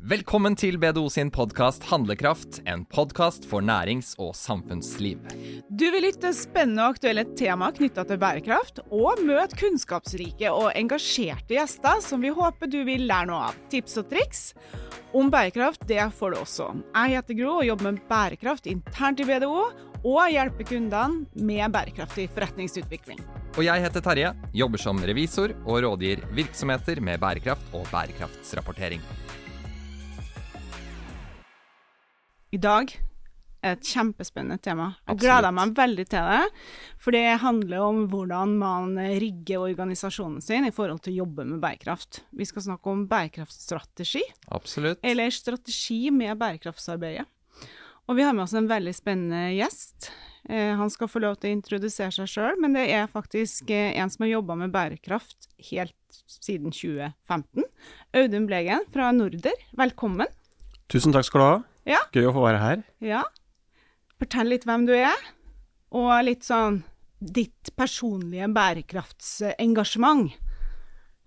Velkommen til BDO sin podkast Handlekraft, en podkast for nærings- og samfunnsliv. Du vil lytte spennende og aktuelle tema knytta til bærekraft, og møte kunnskapsrike og engasjerte gjester som vi håper du vil lære noe av. Tips og triks om bærekraft det får du også. Jeg heter Gro og jobber med bærekraft internt i BDO, og hjelper kundene med bærekraftig forretningsutvikling. Og jeg heter Terje, jobber som revisor og rådgir virksomheter med bærekraft og bærekraftsrapportering. I dag er et kjempespennende tema. Jeg Absolutt. gleder meg veldig til det, for det handler om hvordan man rigger organisasjonen sin i forhold til å jobbe med bærekraft. Vi skal snakke om bærekraftstrategi, Absolutt. eller strategi med bærekraftsarbeidet. Og vi har med oss en veldig spennende gjest. Eh, han skal få lov til å introdusere seg sjøl, men det er faktisk eh, en som har jobba med bærekraft helt siden 2015. Audun Blegen fra Norder, velkommen. Tusen takk skal du ha. Ja. Gøy å få være her. Ja. Fortell litt hvem du er, og litt sånn ditt personlige bærekraftsengasjement.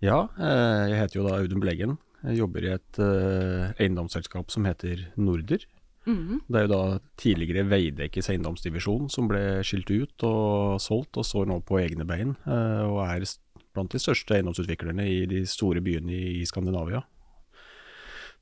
Ja, eh, jeg heter jo da Audun Bleggen. Jeg jobber i et eh, eiendomsselskap som heter Norder. Mm. Det er jo da tidligere Veidekkes eiendomsdivisjon som ble skilt ut og solgt, og står nå på egne bein. eh, Og er blant de største eiendomsutviklerne i de store byene i i Skandinavia.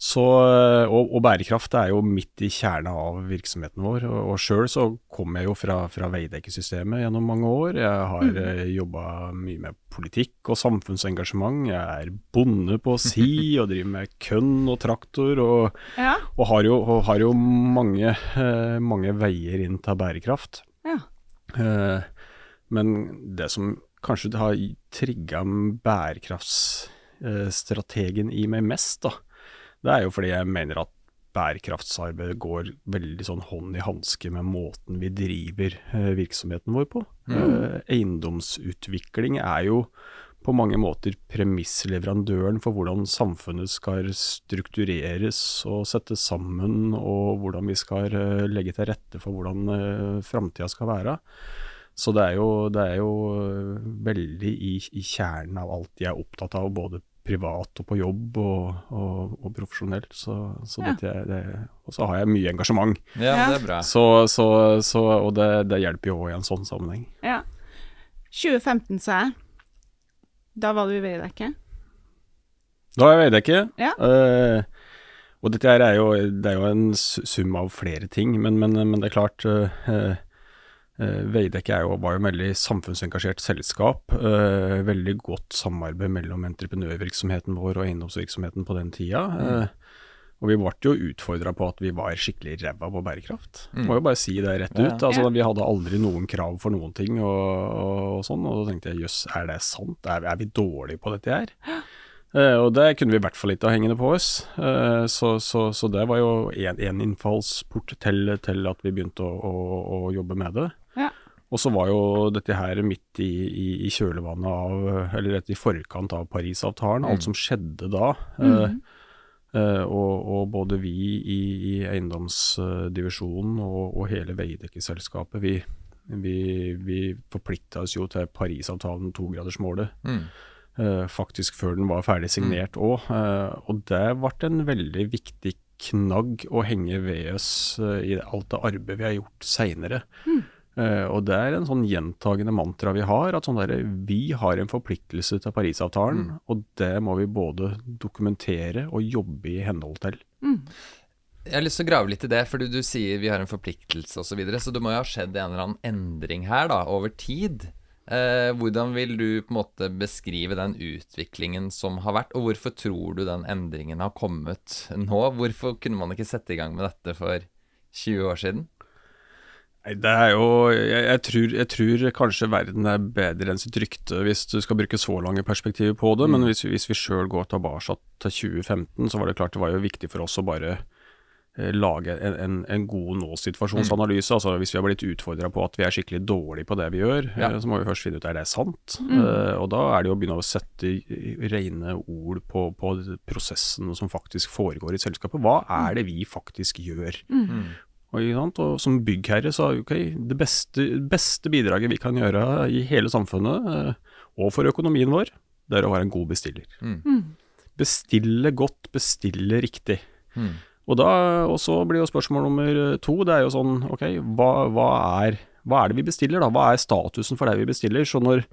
Så, eh, og, og bærekraft er jo midt i kjerna av virksomheten vår. Og, og sjøl så kom jeg jo fra, fra Veidekke-systemet gjennom mange år. Jeg har mm. jobba mye med politikk og samfunnsengasjement. Jeg er bonde på si og driver med kønn og traktor. og Ja. og har jo, har jo mange, eh, mange veier inn til bærekraft. ja. Eh, men det som kanskje har trigga bærekraftsstrategen i meg mest, da, det er jo fordi jeg mener at bærekraftsarbeid går veldig sånn hånd i hanske med måten vi driver eh, virksomheten vår på. Mm. eiendomsutvikling er jo på mange måter premissleverandøren for hvordan samfunnet skal struktureres og settes sammen, og hvordan vi skal eh, legge til rette for hvordan framtida skal være. Så det er jo, det er jo eh, veldig i, i kjernen av alt jeg er opptatt av, både privat og på jobb og, og, og profesjonelt. Så, så Ja. dette det, og så har jeg mye engasjement, Ja, det er bra. så, så, så, og det, det hjelper jo òg i en sånn sammenheng. ja. 2015, sa jeg. Da var du i Veidekke. Da var jeg Veidekke. Ja. Uh, og dette her er jo, det er jo en sum av flere ting, men, men, men det er klart eh, Veidekke er jo, var jo et veldig samfunnsengasjert selskap. eh, veldig godt samarbeid mellom entreprenørvirksomheten vår og eiendomsvirksomheten på den tida. eh, og vi ble jo utfordra på at vi var skikkelig ræva på bærekraft. Mm. Må jo bare si det rett ut. Altså, Vi hadde aldri noen krav for noen ting og, og, og sånn. Og da tenkte jeg jøss, er det sant? Er, er vi dårlige på dette her? Eh, og det kunne vi i hvert fall ikke ha hengende på oss. Eh, så, så, så det var jo en innfallsport til, til at vi begynte å, å, å jobbe med det. Ja. Og så var jo dette her midt i, i, i kjølvannet av, eller rett i forkant av Parisavtalen, Mm. alt som skjedde da. Mm Eh, eh, og, og både vi i, i eiendomsdivisjonen og, og hele Veidekke-selskapet, vi, vi, vi forplikta oss jo til Parisavtalen, togradersmålet Mm. eh, faktisk før den var ferdig signert òg. og det ble en veldig viktig knagg å henge ved oss eh, i alt det arbeidet vi har gjort seinere. Og det er en sånn gjentagende mantra vi har, at sånn der, vi har en forpliktelse til Parisavtalen, og det må vi både dokumentere og jobbe i henhold til. Mm. Jeg har lyst til å grave litt i det, for du sier vi har en forpliktelse osv. Så, videre, så det må jo ha skjedd en eller annen endring her da, over tid. Eh, hvordan vil du på en måte beskrive den utviklingen som har vært, og hvorfor tror du den endringen har kommet nå? Hvorfor kunne man ikke sette i gang med dette for 20 år siden? Nei, det er jo jeg, jeg, tror, jeg tror kanskje verden er bedre enn sitt rykte, hvis du skal bruke så lange perspektiver på det. Men hvis, vi- hvis vi sjøl går tilbake til 2015, så var det klart det var jo viktig for oss å bare eh, lage en, en, en god nå-situasjonsanalyse. Altså Hvis vi har blitt utfordra på at vi er skikkelig dårlige på det vi gjør, Ja. eh, så må vi først finne ut er det sant. Eh, og da er det jo å begynne å sette rene ord på, på prosessen som faktisk foregår i selskapet. Hva er det vi faktisk gjør? Og, ikke sant? og som byggherre så er ok, det beste, beste bidraget vi kan gjøre i hele samfunnet, eh, og for økonomien vår, det er å være en god bestiller. Mm. Bestille godt, bestille riktig. Mm. Og, da, og så blir jo spørsmål nummer to, det er jo sånn, ok, hva, hva, er, hva er det vi bestiller da? Hva er statusen for det vi bestiller? Så når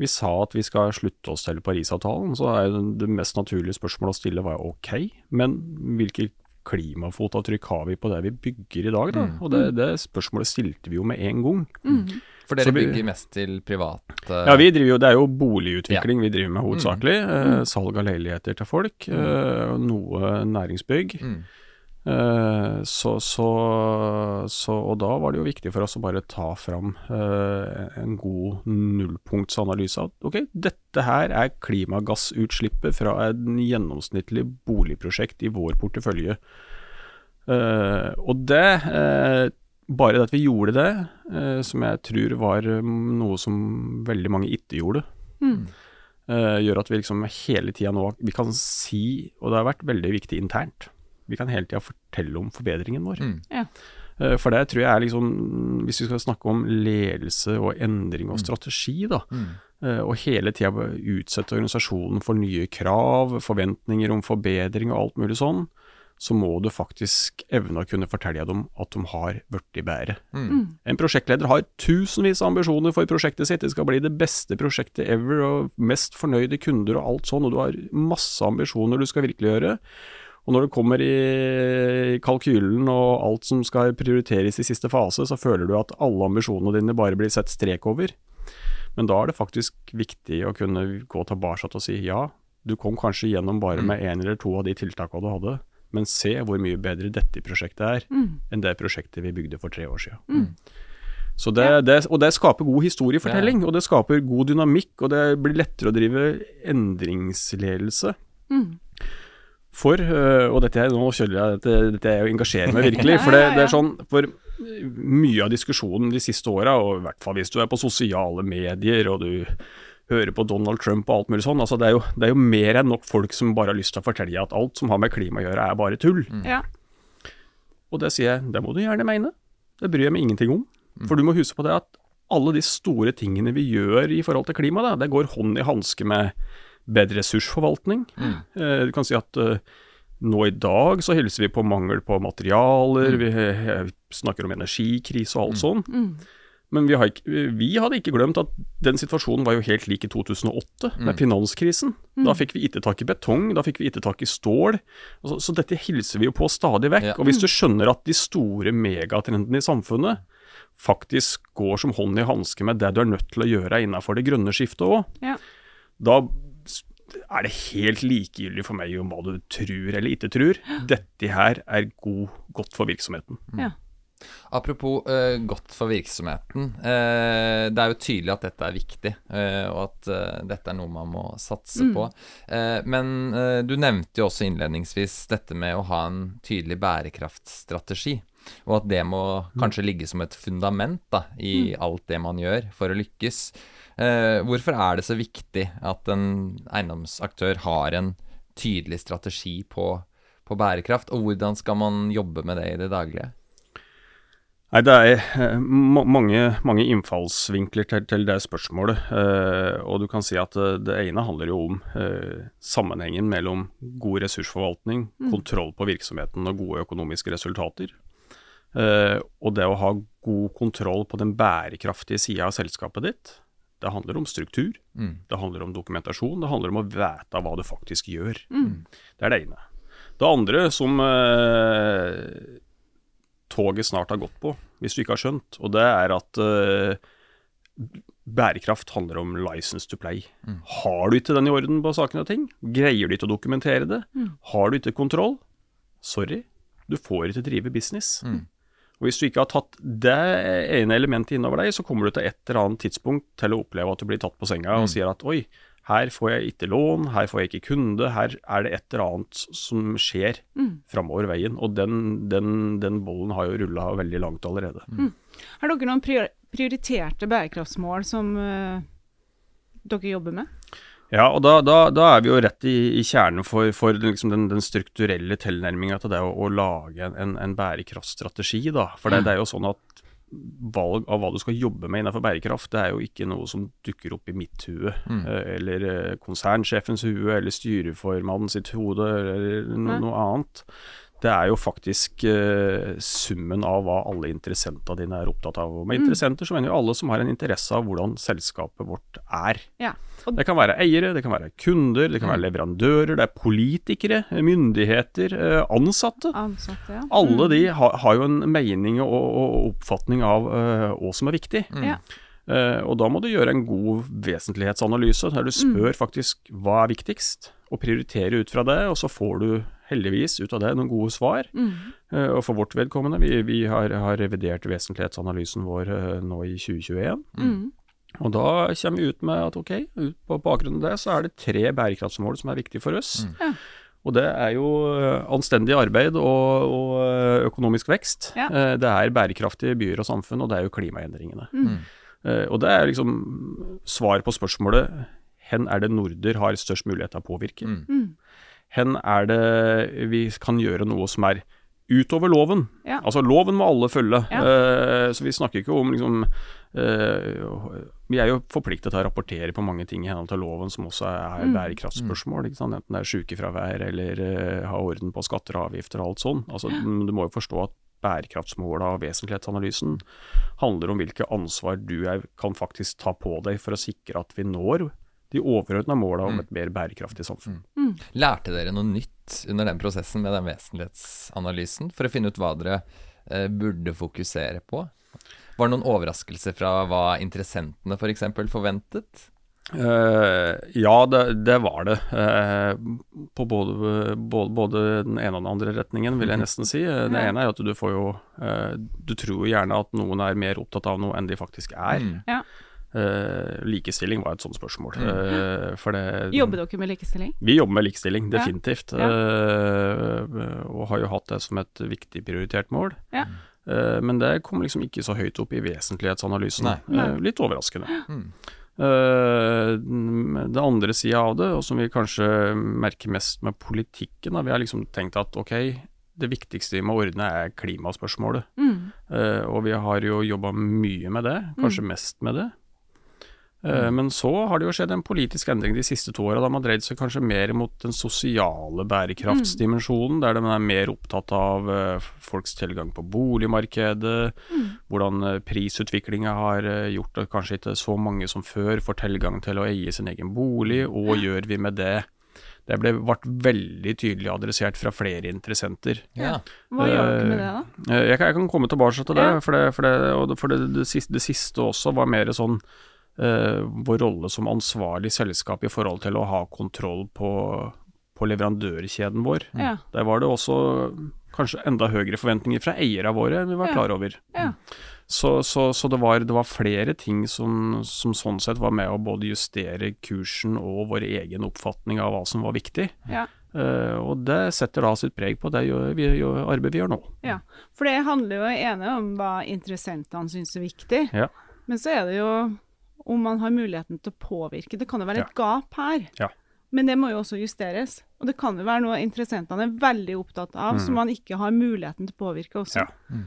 vi sa at vi skal slutte oss til Parisavtalen, så er det mest naturlige spørsmålet å stille var ok, men hvilke klimafotavtrykk har vi på det vi bygger i dag, da? Mm. Og det, det spørsmålet stilte vi jo med en gang. For dere vi- bygger mest til privat uh... Ja, vi driver jo, det er jo boligutvikling vi driver med hovedsakelig. Mm. Uh, salg av leiligheter til folk, Uh, noe næringsbygg. Eh, så, så, så, og da var det jo viktig for oss å bare ta fram eh, en god nullpunktsanalyse. At ok, dette her er klimagassutslippet fra en gjennomsnittlig boligprosjekt i vår portefølje. Eh, og det Bare det at vi gjorde det, eh, som jeg tror var mm, noe som veldig mange ikke gjorde, Mm. eh, gjør at vi liksom hele tida nå Vi kan si, og det har vært veldig viktig internt, vi kan hele tida fortelle om forbedringen vår. Mm. Ja. For det tror jeg er liksom Hvis vi skal snakke om ledelse og endring og Mm. strategi, da, Mm. eh, og hele tida utsette organisasjonen for nye krav, forventninger om forbedring og alt mulig sånn, så må du faktisk evne å kunne fortelle dem at de har blitt bedre. Mm. En prosjektleder har tusenvis av ambisjoner for prosjektet sitt. Det skal bli det beste prosjektet ever, og mest fornøyde kunder og alt sånn, og du har masse ambisjoner du skal virkeliggjøre. Og når det kommer i kalkylen og alt som skal prioriteres i siste fase, så føler du at alle ambisjonene dine bare blir sett strek over. Men da er det faktisk viktig å kunne gå tilbake og si ja, du kom kanskje gjennom bare Mm. med én eller to av de tiltakene du hadde, men se hvor mye bedre dette prosjektet er Mm. enn det prosjektet vi bygde for tre år siden. Mm. Så det, det, og det skaper god historiefortelling, og det skaper god dynamikk, og det blir lettere å drive endringsledelse. Mm. For, øh, og dette, er- nå kjører jeg, dette, dette er jo engasjerer meg virkelig, for det, det er sånn, for mye av diskusjonen de siste åra, og i hvert fall hvis du er på sosiale medier og du hører på Donald Trump og alt mulig sånn, altså det er jo, det er jo mer enn nok folk som bare har lyst til å fortelle at alt som har med klima å gjøre er bare tull. Ja. Og det sier jeg, det må du gjerne mene. Det bryr jeg meg ingenting om. For du må huske på det at alle de store tingene vi gjør i forhold til klima, da, det går hånd i hanske med bedre ressursforvaltning. Eh, du kan si at eh, nå i dag så hilser vi på mangel på materialer, vi eh, snakker om energikrise og alt sånn. Mm. Men vi, har ikke, vi hadde ikke glemt at den situasjonen var jo helt lik i 2008, med finanskrisen. Da fikk vi ikke tak i betong, da fikk vi ikke tak i stål. Så, så dette hilser vi jo på stadig vekk. Ja. Og hvis du skjønner at de store megatrendene i samfunnet faktisk går som hånd i hanske med det du er nødt til å gjøre innenfor det grønne skiftet òg, Ja. da er det helt likegyldig for meg om hva du tror eller ikke tror. Dette her er god, godt for virksomheten. Ja. Apropos uh, godt for virksomheten. Uh, det er jo tydelig at dette er viktig, uh, og at dette er noe man må satse på. Eh, men du nevnte jo også innledningsvis dette med å ha en tydelig bærekraftstrategi. Og at det må kanskje ligge som et fundament da, i alt det man gjør for å lykkes. Eh, hvorfor er det så viktig at en eiendomsaktør har en tydelig strategi på, på bærekraft, og hvordan skal man jobbe med det i det daglige? Nei, det er eh, mange, mange innfallsvinkler til, til det spørsmålet. Eh, og du kan si at eh, det ene handler jo om eh, sammenhengen mellom god ressursforvaltning, kontroll på virksomheten og gode økonomiske resultater. Eh, og det å ha god kontroll på den bærekraftige sida av selskapet ditt. Det handler om struktur, Mm. det handler om dokumentasjon, det handler om å vite hva du faktisk gjør. Det er det ene. Det andre som eh, toget snart har gått på, hvis du ikke har skjønt, og det er at eh, bærekraft handler om license to play. Har du ikke den i orden på sakene og ting, greier du ikke å dokumentere det, har du ikke kontroll, sorry, du får ikke drive business. Mm. Og hvis du ikke har tatt det ene elementet innover deg, så kommer du til et eller annet tidspunkt til å oppleve at du blir tatt på senga og sier at oi, her får jeg ikke lån, her får jeg ikke kunde, her er det et eller annet som skjer framover veien. Og den, den, den bollen har jo rulla veldig langt allerede. Har dere noen prior prioriterte bærekraftsmål som uh, dere jobber med? Ja, og da, da, da er vi jo rett i, i kjernen for, for liksom den, den strukturelle tilnærminga til det å, å lage en, en bærekraftstrategi. Da. For det, det er jo sånn at valg av hva du skal jobbe med innenfor bærekraft, det er jo ikke noe som dukker opp i mitt hue, Mm. eh, eller eh, konsernsjefens hue, eller styreformannen sitt hode, eller no, noe annet. Det er jo faktisk eh, summen av hva alle interessentene dine er opptatt av. Og med Mm. interessenter så mener jo alle som har en interesse av hvordan selskapet vårt er. Ja. Det kan være eiere, det kan være kunder, det kan være leverandører, det er politikere, myndigheter, eh, ansatte. ansatte, ja. Alle Mm. de har, har jo en mening og, og oppfatning av eh, hva som er viktig. Mm. Ja. Eh, og da må du gjøre en god vesentlighetsanalyse, der du spør faktisk hva er viktigst, og prioritere ut fra det, og så får du heldigvis ut av det noen gode svar. Mm. Uh, og for vårt vedkommende, vi, vi har, har revidert vesentlighetsanalysen vår uh, nå i 2021. Mm. Og da kommer vi ut med at ok, ut på bakgrunn av det så er det tre bærekraftsmål som er viktige for oss. Mm. Ja. Og det er jo eh, anstendig arbeid og, og økonomisk vekst. Ja. Eh, Det er bærekraftige byer og samfunn, og det er jo klimaendringene. Mm. Eh, Og det er liksom svar på spørsmålet hen er det Norder har størst mulighet til å påvirke? Mm. Mm. Hen er det vi kan gjøre noe som er utover loven? Ja. Altså loven må alle følge. Ja. Eh, så vi snakker ikke om liksom eh, Vi er jo forpliktet til å rapportere på mange ting i henhold til loven som også er Mm. bærekraftsspørsmål. Ikke sant? Enten det er sykefravær eller eh, ha orden på skatter og avgifter og alt sånn. Altså, Du må jo forstå at bærekraftsmåla og vesentlighetsanalysen handler om hvilke ansvar du er, kan faktisk ta på deg for å sikre at vi når de overordna måla om Mm. et mer bærekraftig samfunn. Mm. Lærte dere noe nytt under den prosessen med den vesentlighetsanalysen, for å finne ut hva dere eh, burde fokusere på? Var det noen overraskelser fra hva interessentene f.eks. For forventet? Uh, ja, det, det var det. Uh, på både, både, både den ene og den andre retningen, vil jeg nesten si. Eh, Det ene er at du får jo eh, Du tror jo gjerne at noen er mer opptatt av noe enn de faktisk er. Mm. Ja. Eh, likestilling var et sånt spørsmål. Mm. Eh, for det Jobber dere med likestilling? Vi jobber med likestilling, definitivt. Ja. Uh, og har jo hatt det som et viktig prioritert mål. Ja. Eh, men det kom liksom ikke så høyt opp i vesentlighetsanalysen. Nei. Litt overraskende. Mm. Eh, det andre sida av det, og som vi kanskje merker mest med politikken, da, vi har liksom tenkt at ok, det viktigste vi må ordne er klimaspørsmålet. Mm. Eh, og vi har jo jobba mye med det, kanskje mest med det. Eh, Men så har det jo skjedd en politisk endring de siste to åra. Da man har dreid seg kanskje mer mot den sosiale bærekraftsdimensjonen, der de er mer opptatt av eh, folks tilgang på boligmarkedet, hvordan uh, prisutviklinga har eh, gjort at kanskje ikke så mange som før får tilgang til å eie sin egen bolig, og hva gjør vi med det? Det ble, ble veldig tydelig adressert fra flere interessenter. Ja. Hva gjør dere med det, da? Eh, Jeg kan, jeg kan komme tilbake til det, Ja. for, det, for, det, og for det, det, siste, det siste også var mer sånn eh, vår rolle som ansvarlig selskap i forhold til å ha kontroll på, på leverandørkjeden vår. Ja. Der var det også kanskje enda høyere forventninger fra eierne våre enn vi var klar over. Ja. Så, så, så det, var, det var flere ting som, som sånn sett var med å både justere kursen og vår egen oppfatning av hva som var viktig. Ja. Uh, og det setter da sitt preg på det vi, arbeidet vi gjør nå. Ja, for det handler jo ene om hva interessentene syns er viktig, Ja. men så er det jo om man har muligheten til å påvirke. Det kan jo være et gap her, Ja. men det må jo også justeres. Og det kan jo være noe interessentene er veldig opptatt av, som man ikke har muligheten til å påvirke også. Mm.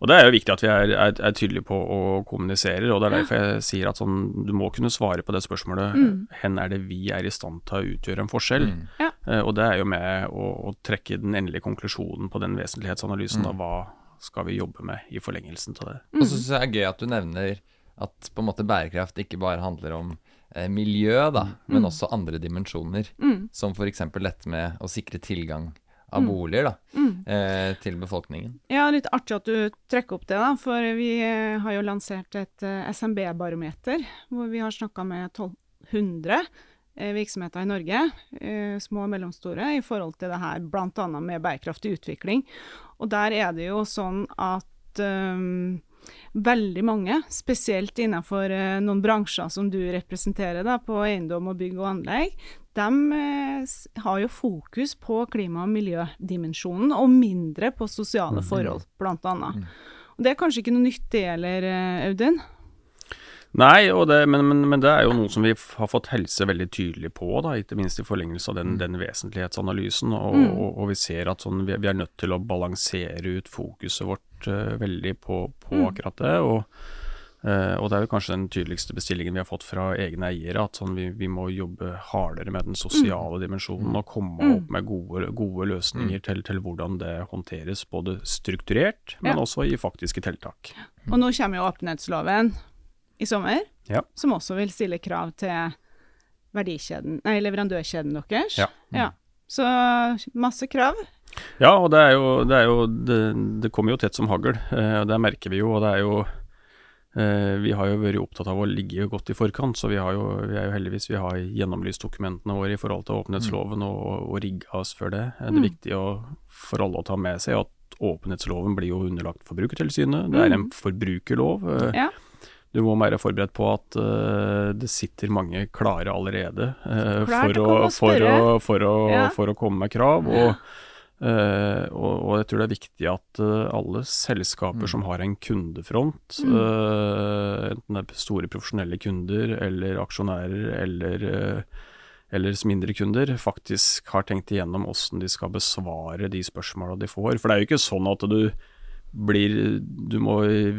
Og Det er jo viktig at vi er, er, er tydelige på og kommuniserer, og det er derfor jeg sier at sånn, du må kunne svare på det spørsmålet hen er det vi er i stand til å utgjøre en forskjell. Mm. Ja. Uh, og det er jo med å, å trekke den endelige konklusjonen på den vesentlighetsanalysen av hva skal vi jobbe med i forlengelsen til det. Og så syns jeg det er gøy at du nevner at på en måte bærekraft ikke bare handler om eh, miljø, da, men også andre dimensjoner. Mm. Som f.eks. dette med å sikre tilgang av boliger da, Mm. eh, til befolkningen. Ja, litt artig at du trekker opp det, da, for vi eh, har jo lansert et eh, SMB-barometer, hvor vi har snakka med 1200 eh, virksomheter i Norge, eh, små og mellomstore, i forhold til det her bl.a. med bærekraftig utvikling. Og der er det jo sånn at eh, veldig mange, spesielt innenfor eh, noen bransjer som du representerer, da, på eiendom og bygg og anlegg, de eh, har jo fokus på klima- og miljødimensjonen, og mindre på sosiale forhold, blant annet. Og det er kanskje ikke noe nytt det gjelder, eh, Audun? Nei, det, men, men, men det er jo noe som vi har fått helse veldig tydelig på, da, ikke minst i forlengelse av den, den vesentlighetsanalysen. Og, og, og vi ser at sånn, vi, vi er nødt til å balansere ut fokuset vårt fokusert uh, veldig på, på Mm. akkurat det. Og, uh, og det er jo kanskje den tydeligste bestillingen vi har fått fra egne eiere, at sånn, vi, vi må jobbe hardere med den sosiale dimensjonen og komme Mm. opp med gode, gode løsninger til, til hvordan det håndteres, både strukturert, men Ja. også i faktiske tiltak. Og nå kommer jo åpenhetsloven i sommer, Ja. som også vil stille krav til nei, leverandørkjeden deres. Ja. ja. Så masse krav. Ja, og det er jo Det, er jo, det, det kommer jo tett som hagl, eh, det merker vi jo. Og det er jo eh, Vi har jo vært opptatt av å ligge godt i forkant, så vi, har jo, vi er jo heldigvis Vi har gjennomlyst dokumentene våre i forhold til åpenhetsloven og, og rigga oss for det. Eh, Det er viktig å, for alle å ta med seg at åpenhetsloven blir jo underlagt Forbrukertilsynet. Det er en forbrukerlov. eh, Ja. Du må være forberedt på at uh, det sitter mange klare allerede uh, Klar for, å å, for, å, for, å, Ja. for å komme med krav. Og, eh, og, og jeg tror det er viktig at uh, alle selskaper som har en kundefront, eh, enten det er store profesjonelle kunder eller aksjonærer eller eh, eller mindre kunder, faktisk har tenkt igjennom hvordan de skal besvare de spørsmåla de får. For det er jo ikke sånn at du blir Du må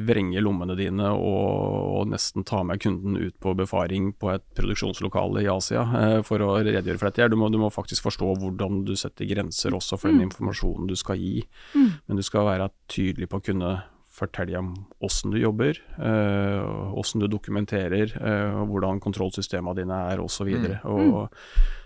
vrenge lommene dine og, og nesten ta med kunden ut på befaring på et produksjonslokale i Asia eh, for å redegjøre for dette. Du må, du må faktisk forstå hvordan du setter grenser også for den informasjonen du skal gi. Men du skal være tydelig på å kunne fortelle om åssen du jobber, eh, du dokumenterer, eh, hvordan kontrollsystemene dine er osv. Og, eh,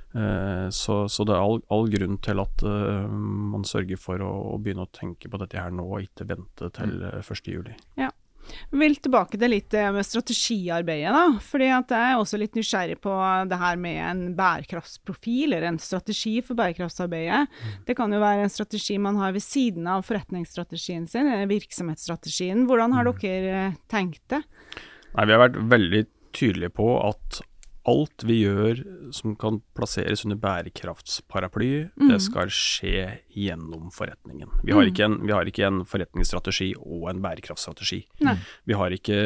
så, så det er all, all grunn til at uh, man sørger for å, å begynne å tenke på dette her nå, og ikke vente til uh, 1. juli. Ja. Jeg vil tilbake til litt eh, med strategiarbeidet, da. Fordi at jeg er også litt nysgjerrig på det her med en bærekraftsprofil, eller en strategi for bærekraftsarbeidet. Det kan jo være en strategi man har ved siden av forretningsstrategien sin, eller virksomhetsstrategien. Hvordan har dere eh, tenkt det? Nei, Vi har vært veldig tydelige på at alt vi gjør som kan plasseres under bærekraftsparaply, det skal skje gjennom forretningen. Vi har, ikke en, vi har ikke en forretningsstrategi og en bærekraftstrategi. Nei. Vi har ikke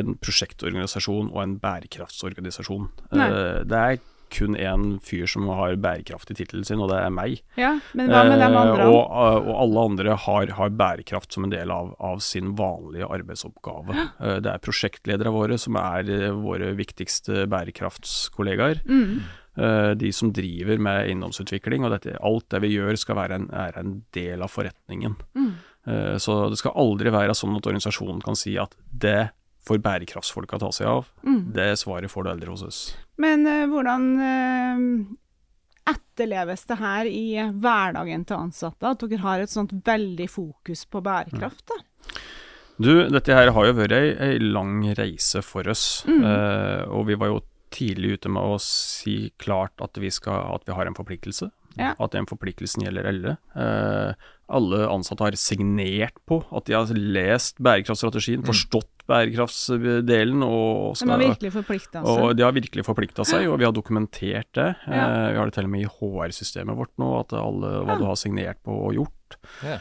en prosjektorganisasjon og en bærekraftsorganisasjon. Nei. Eh, Det er kun én fyr som har bærekraft i tittelen sin, og det er meg. Ja, men hva med dem andre? Eh, og, og alle andre har, har bærekraft som en del av, av sin vanlige arbeidsoppgave. Eh, det er prosjektledere våre som er eh, våre viktigste bærekraftskollegaer. Mm. Eh, de som driver med eiendomsutvikling, og dette, alt det vi gjør skal være en, er en del av forretningen. Mm. Eh, så det skal aldri være sånn at organisasjonen kan si at det får bærekraftsfolka ta seg av. Mm. Det svaret får du aldri hos oss. Men uh, hvordan uh, etterleves det her i hverdagen til ansatte? At dere har et sånt veldig fokus på bærekraft? da? Du, dette her har jo vært ei, ei lang reise for oss. Mm. Uh, og vi var jo tidlig ute med å si klart at vi, skal, at vi har en forpliktelse. Ja. At den forpliktelsen gjelder alle. Eh, alle ansatte har signert på at de har lest bærekraftstrategien, forstått bærekraftsdelen og De har virkelig forplikta og seg. de har virkelig forplikta seg, og vi har dokumentert det. Ja. Eh, vi har det til og med i HR-systemet vårt nå, at alle, hva du har signert på og gjort. Ja.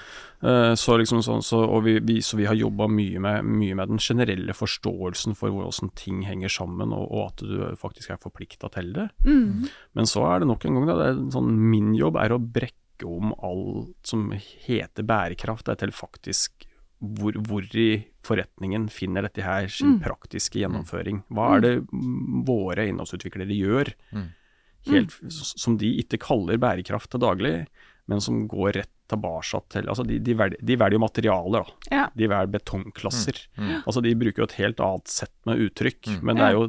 Eh, så, liksom sånn, så, og vi, vi, så vi har jobba mye, med- mye med den generelle forståelsen for hvordan ting henger sammen, og, og at du faktisk er forplikta til det. Mm. Men så er det nok en gang, da, det er sånn, min jobb er å brekke om alt som heter bærekraft, det er til faktisk hvor, hvor i forretningen finner dette her sin Mm. praktiske gjennomføring. Hva er det mm, våre innholdsutviklere gjør, Mm. helt, som de ikke kaller bærekraft til daglig, men som går rett tilbake til altså De, de, velger, de velger jo materialer, da. Ja. De velger betongklasser. Mm. Altså De bruker jo et helt annet sett med uttrykk, Mm. men det er jo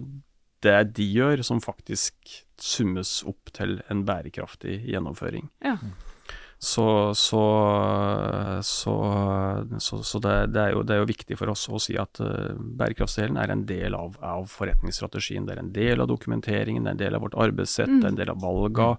det de gjør som faktisk summes opp til en bærekraftig gjennomføring. Ja. Så, så, så, så, så det, det, er jo, det er jo viktig for oss å si at uh, bærekraftsdelen er en del av, av forretningsstrategien. Det er en del av dokumenteringen, det er en del av vårt arbeidssett, det er en del av valga.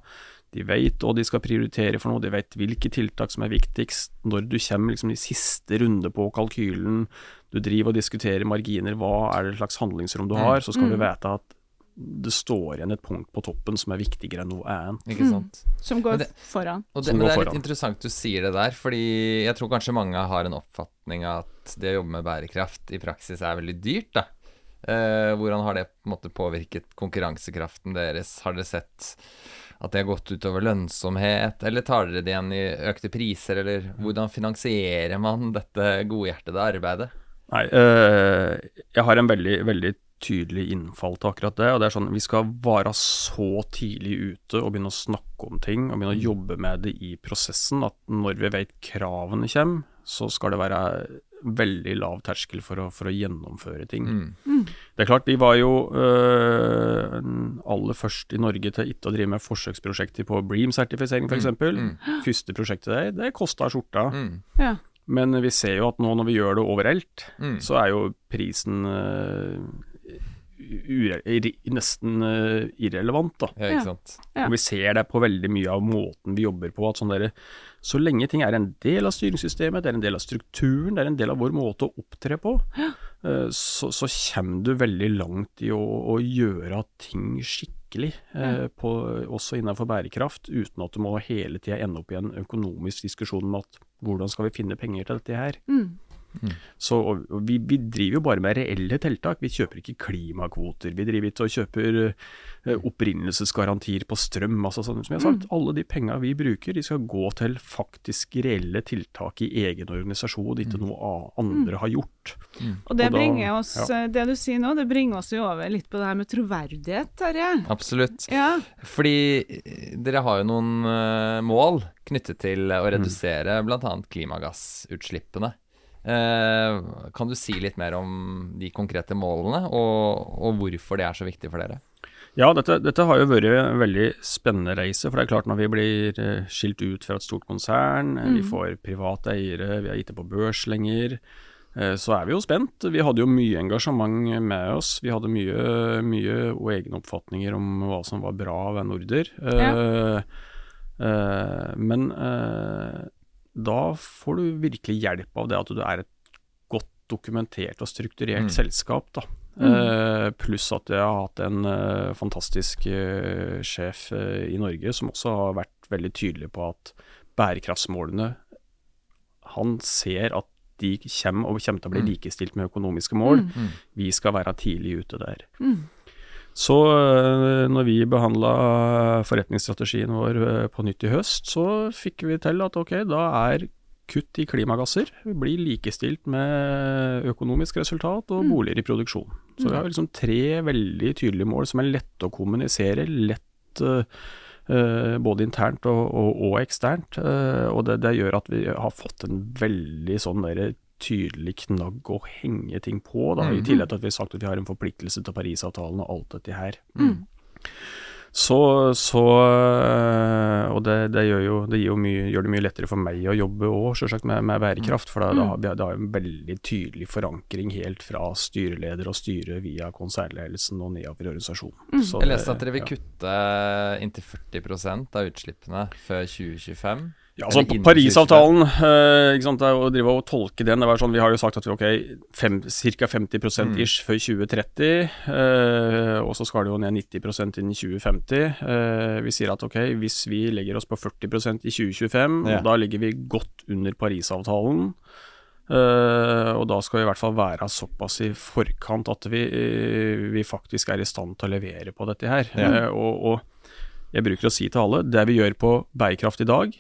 De vet hva de skal prioritere for noe, de vet hvilke tiltak som er viktigst. Når du kommer liksom i siste runde på kalkylen, du driver og diskuterer marginer, hva er det slags handlingsrom du har, så skal du vite at det står igjen et punkt på toppen som er viktigere enn noe annet. Ikke sant. Som går Men det- foran. Og det, Som men går det er litt interessant du sier det der, fordi jeg tror kanskje mange har en oppfatning av at det å jobbe med bærekraft i praksis er veldig dyrt, da. Eh, hvordan har det på en måte påvirket konkurransekraften deres? Har dere sett at det har gått utover lønnsomhet, eller tar dere det igjen i økte priser, eller hvordan finansierer man dette godhjertede arbeidet? Nei, øh, jeg har en veldig, veldig tydelig innfall til akkurat det. og det er sånn, Vi skal være så tidlig ute og begynne å snakke om ting og begynne å jobbe med det i prosessen at når vi vet kravene kommer, så skal det være veldig lav terskel for å, for å gjennomføre ting. Mm. Det er klart, vi var jo øh, aller først i Norge til ikke å drive med forsøksprosjekter på Bream-sertifisering, f.eks. Mm. Mm. Første prosjektet der, det kosta skjorta. Mm. Ja. Men vi ser jo at nå når vi gjør det overalt, mm. så er jo prisen øh, nesten uh, irrelevant. da. Ja, ikke sant? Ja. Og Vi ser det på veldig mye av måten vi jobber på. at sånn der, Så lenge ting er en del av styringssystemet, det er en del av strukturen, det er en del av vår måte å opptre på, ja. uh, så, så, kommer du veldig langt i å, å gjøre ting skikkelig. Uh, på, også innenfor bærekraft, uten at du må hele tida ende opp i en økonomisk diskusjon om at hvordan skal vi finne penger til dette her. Mm. Mm. Så vi, vi, driver jo bare med reelle tiltak. Vi kjøper ikke klimakvoter. Vi driver ikke og kjøper uh, opprinnelsesgarantier på strøm. Altså, sånn, som jeg har sagt, mm. Alle de penga vi bruker, de skal gå til faktisk reelle tiltak i egen organisasjon, ikke mm. noe andre mm. har gjort. Mm. Og det og bringer oss, ja. det du sier nå, det bringer oss jo over litt på det her med troverdighet, Terje. Absolutt. Ja. Fordi eh, dere har jo noen uh, mål knyttet til å redusere mm. bl.a. klimagassutslippene. Eh, kan du si litt mer om de konkrete målene, og, og hvorfor det er så viktig for dere? Ja, dette, dette, har jo vært en veldig spennende reise. For det er klart når vi blir eh, skilt ut fra et stort konsern, mm. vi får private eiere, vi har gitt det på børs lenger, eh, så er vi jo spent. Vi hadde jo mye engasjement med oss. Vi hadde mye, mye og egne oppfatninger om hva som var bra ved Norder. Ja. Men da får du virkelig hjelp av det at du er et godt dokumentert og strukturert mm. selskap. da. Mm. Uh, pluss at jeg har hatt en uh, fantastisk uh, sjef i Norge som også har vært veldig tydelig på at bærekraftsmålene Han ser at de kommer, og kommer til å bli mm. likestilt med økonomiske mål. Mm. Mm. Vi skal være tidlig ute der. Mm. Så eh, når vi behandla forretningsstrategien vår eh, på nytt i høst, så fikk vi til at ok, da er kutt i klimagasser blir likestilt med økonomisk resultat og mm. boliger i produksjon. Så vi har liksom tre veldig tydelige mål som er lette å kommunisere, lett uh, både internt og, og, og eksternt. Uh, og det, det, gjør at vi har fått en veldig sånn derre tydelig knagg å henge ting på. Da, mm. I tillegg til at vi har sagt at vi har en forpliktelse til Parisavtalen og alt dette her. Mm. Så, så, Og det, det, gjør, jo, det jo mye, gjør, det mye lettere for meg å jobbe òg, med, med, bærekraft. For da, mm. det har en veldig tydelig forankring helt fra styreleder og styre via konsernledelsen og nedover i organisasjonen. Mm. Jeg leste at dere vil kutte inntil 40% av utslippene før 2025. Ja, altså Parisavtalen, eh, ikke sant, å drive og tolke den det var sånn, Vi har jo sagt at vi ok, ca. 50 %-ish før 2030. Eh, og så skal det jo ned 90% innen 2050. Eh, vi sier at ok, hvis vi legger oss på 40% i 2025, ja. da ligger vi godt under Parisavtalen. Uh, og da skal vi i hvert fall være såpass i forkant at vi, vi faktisk er i stand til å levere på dette her. Ja. Uh, og, og, jeg bruker å si til alle, det vi gjør på bærekraft i dag,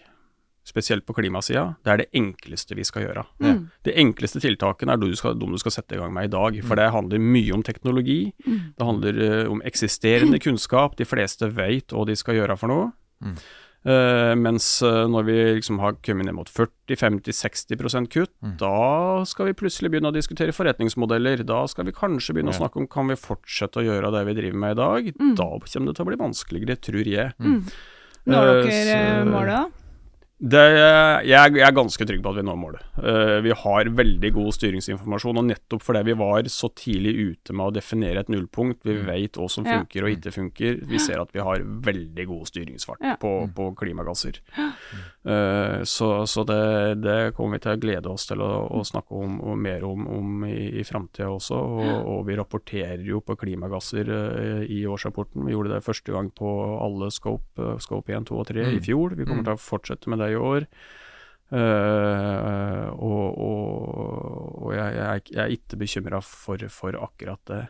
spesielt på klimasida, det er det enkleste vi skal gjøre. Mm. De enkleste tiltakene er de du, skal, de du skal sette i gang med i dag. For det handler mye om teknologi. Mm. Det handler uh, om eksisterende kunnskap. De fleste vet hva de skal gjøre for noe. Mm. Uh, mens uh, når vi liksom har kommet ned mot 40-50-60 kutt, mm. da skal vi plutselig begynne å diskutere forretningsmodeller. Da skal vi kanskje begynne ja. å snakke om kan vi fortsette å gjøre det vi driver med i dag. Mm. Da kommer det til å bli vanskeligere, tror jeg. Mm. Når dere målet, da? Det, jeg, jeg, er ganske trygg på at vi når målet. Uh, vi har veldig god styringsinformasjon, og nettopp fordi vi var så tidlig ute med å definere et nullpunkt, vi mm. vet hva som funker og ikke funker, vi ser at vi har veldig god styringsfart på, på, klimagasser. Uh, så, så det, det, kommer vi til å glede oss til å, å snakke om, mer om, om i, i framtida også. Og, og, vi rapporterer jo på klimagasser uh, i årsrapporten. Vi gjorde det første gang på alle scope, scope 1, 2 og 3 i mm. fjor. Vi kommer mm. til å fortsette med det i år. Uh, og, og, og jeg, jeg, jeg, er ikke bekymra for, for, akkurat det.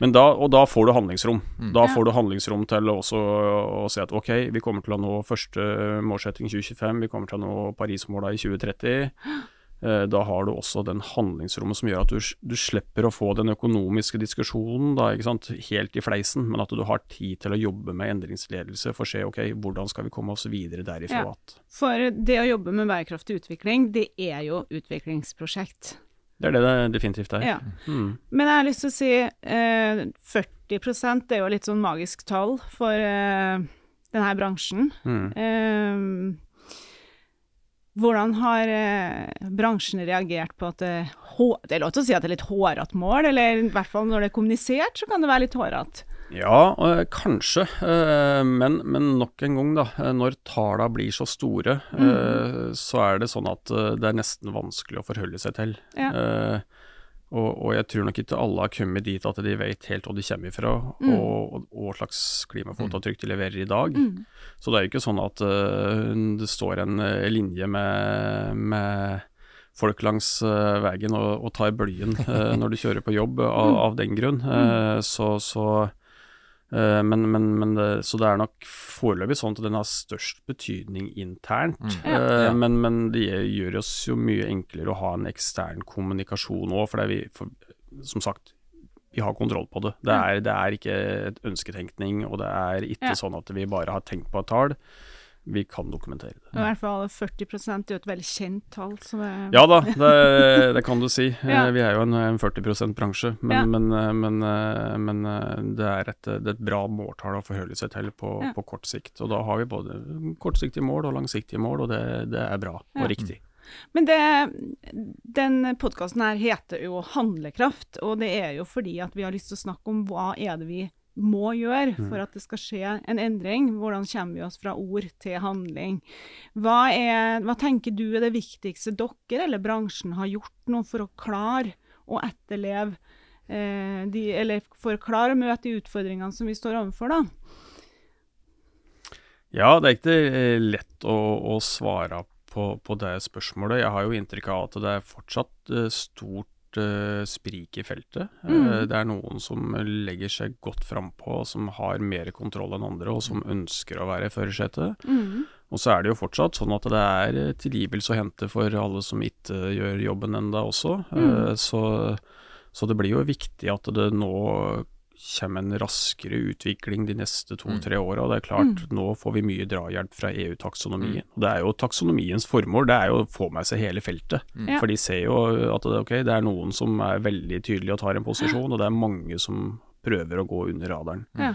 Men da, og da får du handlingsrom. Da Ja. får du handlingsrom til også å si at ok, vi kommer til å nå første målsetting 2025, vi kommer til å nå Parismåla i 2030. Eh, Da har du også den handlingsrommet som gjør at du, du slipper å få den økonomiske diskusjonen da, helt i fleisen, men at du har tid til å jobbe med endringsledelse for å se ok, hvordan skal vi komme oss videre derifra. Ja. For det å jobbe med bærekraftig utvikling, det er jo utviklingsprosjekt. Det er det det definitivt er. Ja. Mm. Men jeg har lyst til å si eh, 40% det er jo litt sånn magisk tall for eh, denne bransjen. Mm. Eh, hvordan har eh, bransjen reagert på at det, det er lov til å si at det er litt hårete mål, eller i hvert fall når det er kommunisert, så kan det være litt hårete. Ja, eh, kanskje. eh, Men, men nok en gang, da. eh, Når tallene blir så store, eh, så er det sånn at eh, det er nesten vanskelig å forholde seg til. Ja. Og, og jeg tror nok ikke alle har kommet dit at de vet helt hvor de kommer ifra, og, og hva slags klimafotavtrykk de leverer i dag. Så det er jo ikke sånn at uh, det står en uh, linje med, med folk langs uh, veien og, og tar bølgen når du kjører på jobb av, av den grunn. Eh, så, så men, men, men det, så det er nok foreløpig sånn at den har størst betydning internt. Ja. Eh, Ja. men, men det gjør oss jo mye enklere å ha en ekstern kommunikasjon òg, for vi, for, som sagt, vi har kontroll på det. Det er, det er ikke et ønsketenkning, og det er ikke Ja. sånn at vi bare har tenkt på et tall. Vi kan dokumentere det. I hvert fall 40 er jo et veldig kjent tall, så det Ja da, det, det kan du si. Eh, Ja. Vi er jo en, en 40 %-bransje, men, Ja. men, eh, men, eh, men eh, det, er et, det er et bra måltall å forholde seg til på, Ja. på kort sikt. Og da har vi både kortsiktige mål og langsiktige mål, og det, det er bra og riktig. Men det, den podkasten her heter jo Handlekraft, og det er jo fordi at vi har lyst til å snakke om hva er det vi må gjøre for at det skal skje en endring. Hvordan kommer vi oss fra ord til handling? Hva, er, hva tenker du er det viktigste dere eller bransjen har gjort nå for å klare å etterleve eh, de, Eller for å klare å møte de utfordringene som vi står overfor, da? Ja, det er ikke eh, lett å, å svare på, på det spørsmålet. Jeg har jo inntrykk av at det er fortsatt eh, stort eh, sprik i feltet. Eh, det er noen som legger seg godt frampå, som har mer kontroll enn andre, og som ønsker å være i førersetet. Og så er det jo fortsatt sånn at det er tilgivelse å hente for alle som ikke gjør jobben enda også. Eh, Så, så det blir jo viktig at det nå kommer en raskere utvikling de neste to-tre åra. Og det er klart, nå får vi mye drahjelp fra EU-taksonomien. Og Det er jo taksonomiens formål, det er jo å få med seg hele feltet. Mm. For de ser jo at det, ok, det er noen som er veldig tydelige og tar en posisjon, og det er mange som prøver å gå under radaren. Ja.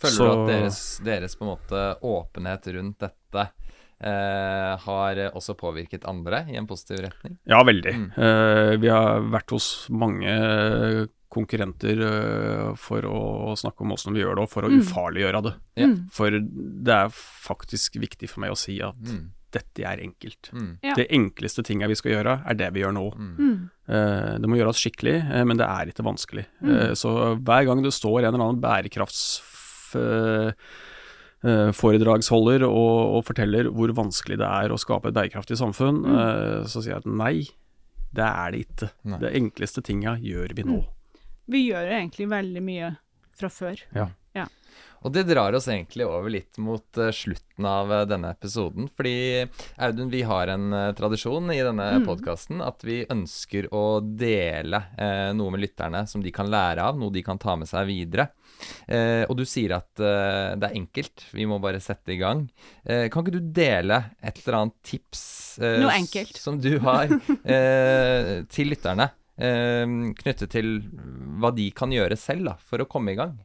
Føler Så- du at deres, deres på en måte åpenhet rundt dette Uh, har også påvirket andre i en positiv retning? Ja, veldig. Mm. Uh, vi har vært hos mange konkurrenter eh, for å snakke om åssen vi gjør det, og for å ufarliggjøre det. Ja. For det er faktisk viktig for meg å si at Mm. dette er enkelt. Mm. Ja. Det enkleste tinga vi skal gjøre, er det vi gjør nå. Mm. Eh, det må gjøres skikkelig, eh, men det er ikke vanskelig. Så hver gang det står en eller annen bærekraftsforedragsholder og, og forteller hvor vanskelig det er å skape et bærekraftig samfunn, mm. så sier jeg at nei, det er det ikke. Nei. Det enkleste tinga gjør vi nå. Vi gjør jo egentlig veldig mye fra før. Ja. Og det drar oss egentlig over litt mot eh, slutten av eh, denne episoden. Fordi Audun, vi har en eh, tradisjon i denne Mm. podkasten at vi ønsker å dele eh, noe med lytterne som de kan lære av, noe de kan ta med seg videre. Eh, og du sier at eh, det er enkelt, vi må bare sette i gang. Eh, kan ikke du dele et eller annet tips som du har eh, til lytterne? Eh, knyttet til hva de kan gjøre selv da, for å komme i gang.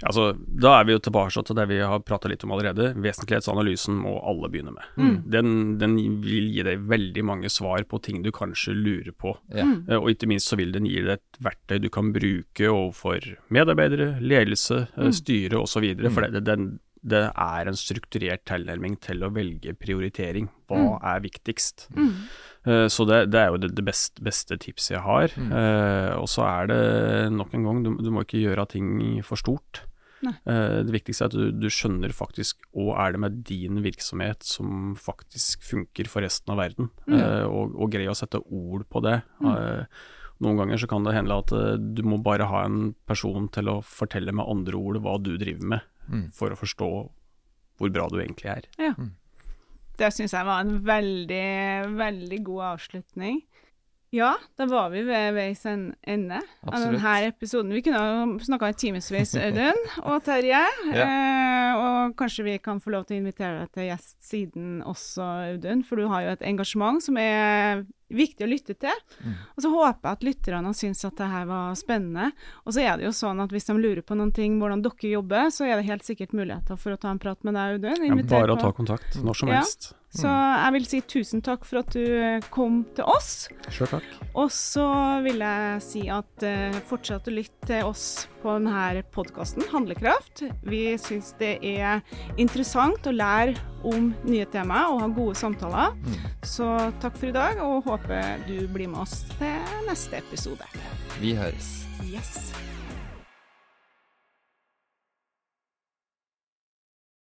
Altså, da er vi jo tilbake til det vi har prata litt om allerede. Vesentlighetsanalysen må alle begynne med. Mm. Den, den vil gi deg veldig mange svar på ting du kanskje lurer på. Ja. Eh, Og ikke minst så vil den gi deg et verktøy du kan bruke overfor medarbeidere, ledelse, mm. styre osv. For det, den, det er en strukturert tilnærming til å velge prioritering. Hva er viktigst? Eh, Så det, det er jo det, det beste, beste tipset jeg har. Eh, og så er det nok en gang, du, du må ikke gjøre ting for stort. Eh, det viktigste er at du, du skjønner faktisk hva er det med din virksomhet som faktisk funker for resten av verden, eh, og, og greier å sette ord på det. Eh, Noen ganger så kan det hende at du må bare ha en person til å fortelle med andre ord hva du driver med, Mm. for å forstå hvor bra du egentlig er. Ja. Mm. Det syns jeg var en veldig, veldig god avslutning. Ja, da var vi ved veis ende av denne episoden. Vi kunne ha snakka i timevis, Audun og Terje. eh, og kanskje vi kan få lov til å invitere deg til gjest siden også, Audun. For du har jo et engasjement som er viktig å lytte til. Mm. Og så håper jeg at lytterne syns at det her var spennende. Og så er det jo sånn at hvis de lurer på noen ting, hvordan dere jobber, så er det helt sikkert muligheter for å ta en prat med deg, Audun. Ja, bare å ta kontakt når som Ja. Så jeg vil si tusen takk for at du kom til oss. Sjøl takk. Og så vil jeg si at uh, fortsett å lytte til oss på denne podkasten, Handlekraft. Vi syns det er interessant å lære om nye temaer og ha gode samtaler. Så takk for i dag, og håper du blir med oss til neste episode. Vi høres. Yes.